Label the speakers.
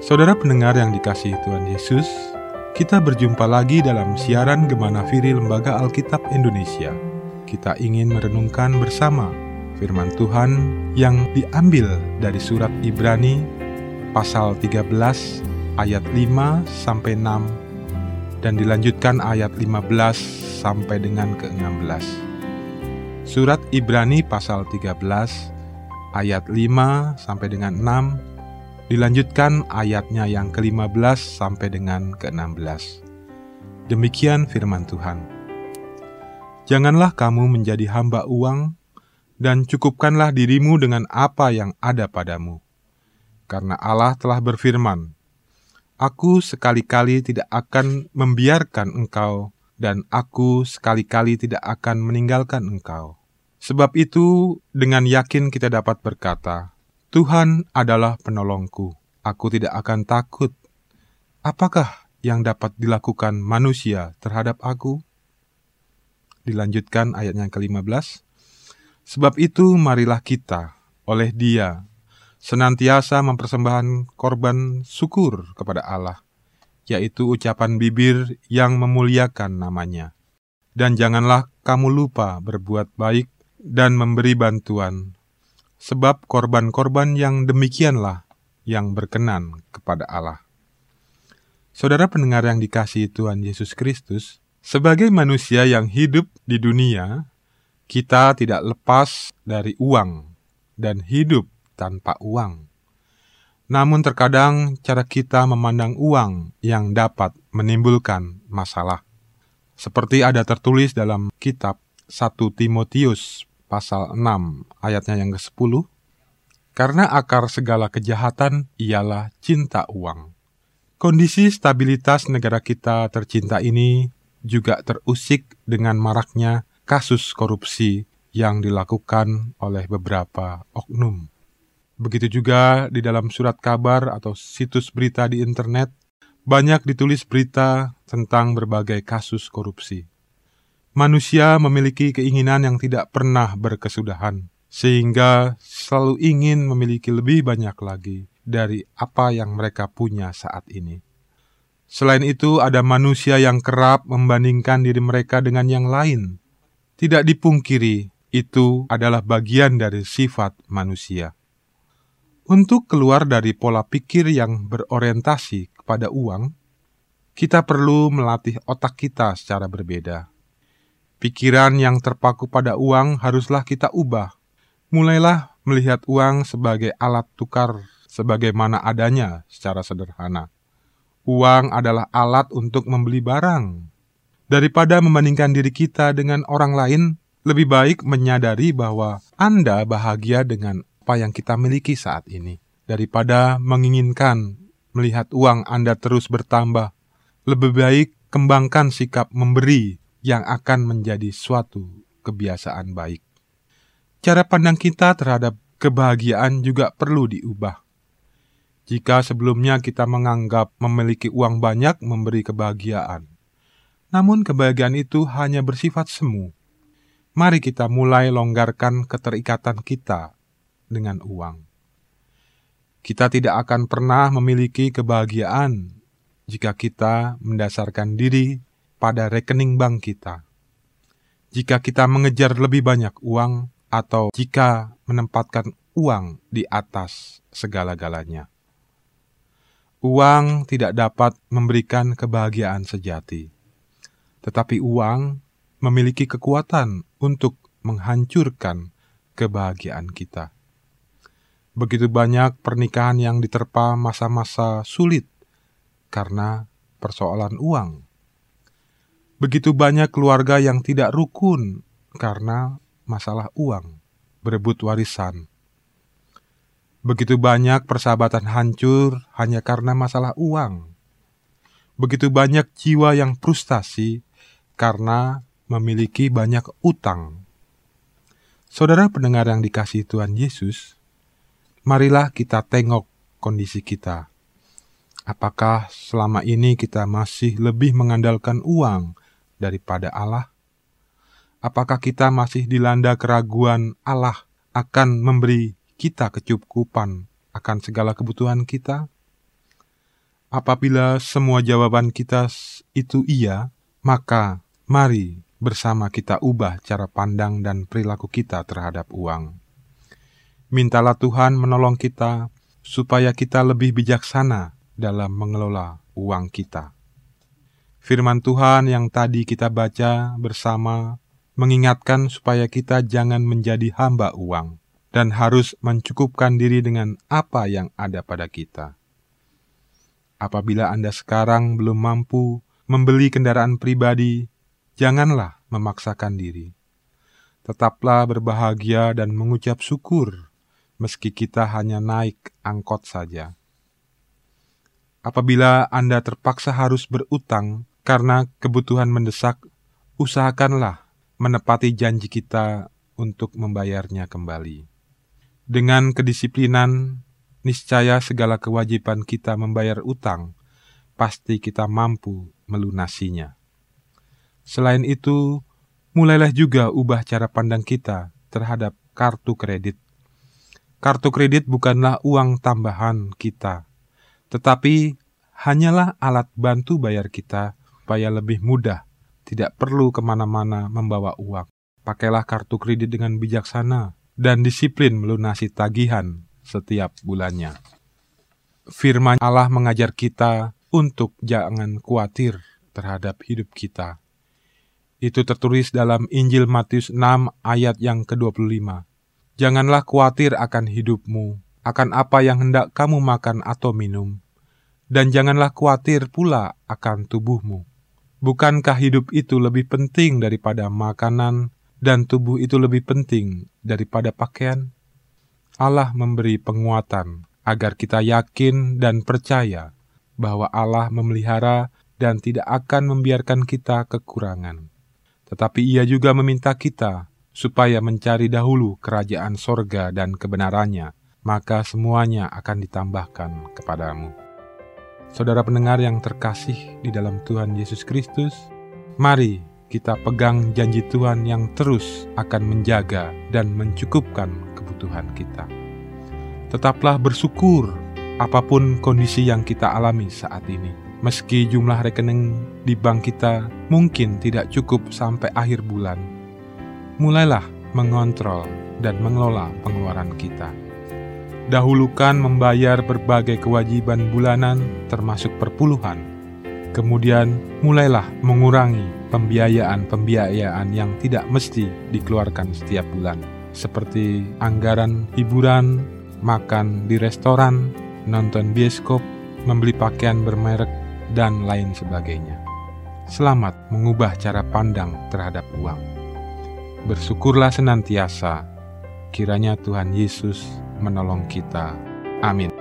Speaker 1: Saudara pendengar yang dikasihi Tuhan Yesus, kita berjumpa lagi dalam siaran Gemana Firi Lembaga Alkitab Indonesia. Kita ingin merenungkan bersama firman Tuhan yang diambil dari surat Ibrani pasal 13 ayat 5 sampai 6 dan dilanjutkan ayat 15 sampai dengan ke-16. Surat Ibrani pasal 13 ayat 5 sampai dengan 6 Dilanjutkan ayatnya yang ke-15 sampai dengan ke-16. Demikian firman Tuhan. Janganlah kamu menjadi hamba uang, dan cukupkanlah dirimu dengan apa yang ada padamu. Karena Allah telah berfirman, Aku sekali-kali tidak akan membiarkan engkau, dan aku sekali-kali tidak akan meninggalkan engkau. Sebab itu, dengan yakin kita dapat berkata, Tuhan adalah penolongku, aku tidak akan takut. Apakah yang dapat dilakukan manusia terhadap aku? Dilanjutkan ayatnya ke-15. Sebab itu marilah kita oleh dia senantiasa mempersembahkan korban syukur kepada Allah, yaitu ucapan bibir yang memuliakan namanya. Dan janganlah kamu lupa berbuat baik dan memberi bantuan sebab korban-korban yang demikianlah yang berkenan kepada Allah. Saudara pendengar yang dikasihi Tuhan Yesus Kristus, sebagai manusia yang hidup di dunia, kita tidak lepas dari uang dan hidup tanpa uang. Namun terkadang cara kita memandang uang yang dapat menimbulkan masalah. Seperti ada tertulis dalam kitab 1 Timotius pasal 6 ayatnya yang ke-10, karena akar segala kejahatan ialah cinta uang. Kondisi stabilitas negara kita tercinta ini juga terusik dengan maraknya kasus korupsi yang dilakukan oleh beberapa oknum. Begitu juga di dalam surat kabar atau situs berita di internet, banyak ditulis berita tentang berbagai kasus korupsi. Manusia memiliki keinginan yang tidak pernah berkesudahan, sehingga selalu ingin memiliki lebih banyak lagi dari apa yang mereka punya saat ini. Selain itu, ada manusia yang kerap membandingkan diri mereka dengan yang lain. Tidak dipungkiri, itu adalah bagian dari sifat manusia. Untuk keluar dari pola pikir yang berorientasi kepada uang, kita perlu melatih otak kita secara berbeda. Pikiran yang terpaku pada uang haruslah kita ubah. Mulailah melihat uang sebagai alat tukar sebagaimana adanya secara sederhana. Uang adalah alat untuk membeli barang. Daripada membandingkan diri kita dengan orang lain, lebih baik menyadari bahwa Anda bahagia dengan apa yang kita miliki saat ini. Daripada menginginkan melihat uang Anda terus bertambah, lebih baik kembangkan sikap memberi yang akan menjadi suatu kebiasaan baik. Cara pandang kita terhadap kebahagiaan juga perlu diubah. Jika sebelumnya kita menganggap memiliki uang banyak memberi kebahagiaan, namun kebahagiaan itu hanya bersifat semu. Mari kita mulai longgarkan keterikatan kita dengan uang. Kita tidak akan pernah memiliki kebahagiaan jika kita mendasarkan diri pada rekening bank kita. Jika kita mengejar lebih banyak uang, atau jika menempatkan uang di atas segala-galanya, uang tidak dapat memberikan kebahagiaan sejati, tetapi uang memiliki kekuatan untuk menghancurkan kebahagiaan kita. Begitu banyak pernikahan yang diterpa masa-masa sulit karena persoalan uang. Begitu banyak keluarga yang tidak rukun karena masalah uang, berebut warisan. Begitu banyak persahabatan hancur hanya karena masalah uang. Begitu banyak jiwa yang frustasi karena memiliki banyak utang. Saudara pendengar yang dikasih Tuhan Yesus, marilah kita tengok kondisi kita. Apakah selama ini kita masih lebih mengandalkan uang daripada Allah? Apakah kita masih dilanda keraguan Allah akan memberi kita kecukupan akan segala kebutuhan kita? Apabila semua jawaban kita itu iya, maka mari bersama kita ubah cara pandang dan perilaku kita terhadap uang. Mintalah Tuhan menolong kita supaya kita lebih bijaksana dalam mengelola uang kita. Firman Tuhan yang tadi kita baca bersama mengingatkan supaya kita jangan menjadi hamba uang dan harus mencukupkan diri dengan apa yang ada pada kita. Apabila Anda sekarang belum mampu membeli kendaraan pribadi, janganlah memaksakan diri. Tetaplah berbahagia dan mengucap syukur meski kita hanya naik angkot saja. Apabila Anda terpaksa harus berutang karena kebutuhan mendesak, usahakanlah menepati janji kita untuk membayarnya kembali. Dengan kedisiplinan niscaya segala kewajiban kita membayar utang, pasti kita mampu melunasinya. Selain itu, mulailah juga ubah cara pandang kita terhadap kartu kredit. Kartu kredit bukanlah uang tambahan kita, tetapi hanyalah alat bantu bayar kita supaya lebih mudah, tidak perlu ke mana-mana membawa uang. Pakailah kartu kredit dengan bijaksana dan disiplin melunasi tagihan setiap bulannya. Firman Allah mengajar kita untuk jangan khawatir terhadap hidup kita. Itu tertulis dalam Injil Matius 6 ayat yang ke-25. Janganlah khawatir akan hidupmu, akan apa yang hendak kamu makan atau minum, dan janganlah khawatir pula akan tubuhmu. Bukankah hidup itu lebih penting daripada makanan, dan tubuh itu lebih penting daripada pakaian? Allah memberi penguatan agar kita yakin dan percaya bahwa Allah memelihara dan tidak akan membiarkan kita kekurangan. Tetapi Ia juga meminta kita supaya mencari dahulu kerajaan sorga dan kebenarannya, maka semuanya akan ditambahkan kepadamu. Saudara pendengar yang terkasih di dalam Tuhan Yesus Kristus, mari kita pegang janji Tuhan yang terus akan menjaga dan mencukupkan kebutuhan kita. Tetaplah bersyukur apa pun kondisi yang kita alami saat ini. Meski jumlah rekening di bank kita mungkin tidak cukup sampai akhir bulan, mulailah mengontrol dan mengelola pengeluaran kita. Dahulukan membayar berbagai kewajiban bulanan termasuk perpuluhan. Kemudian mulailah mengurangi pembiayaan-pembiayaan yang tidak mesti dikeluarkan setiap bulan seperti anggaran hiburan, makan di restoran, nonton bioskop, membeli pakaian bermerek, dan lain sebagainya. Selamat mengubah cara pandang terhadap uang. Bersyukurlah senantiasa, kiranya Tuhan Yesus menolong kita. Amin.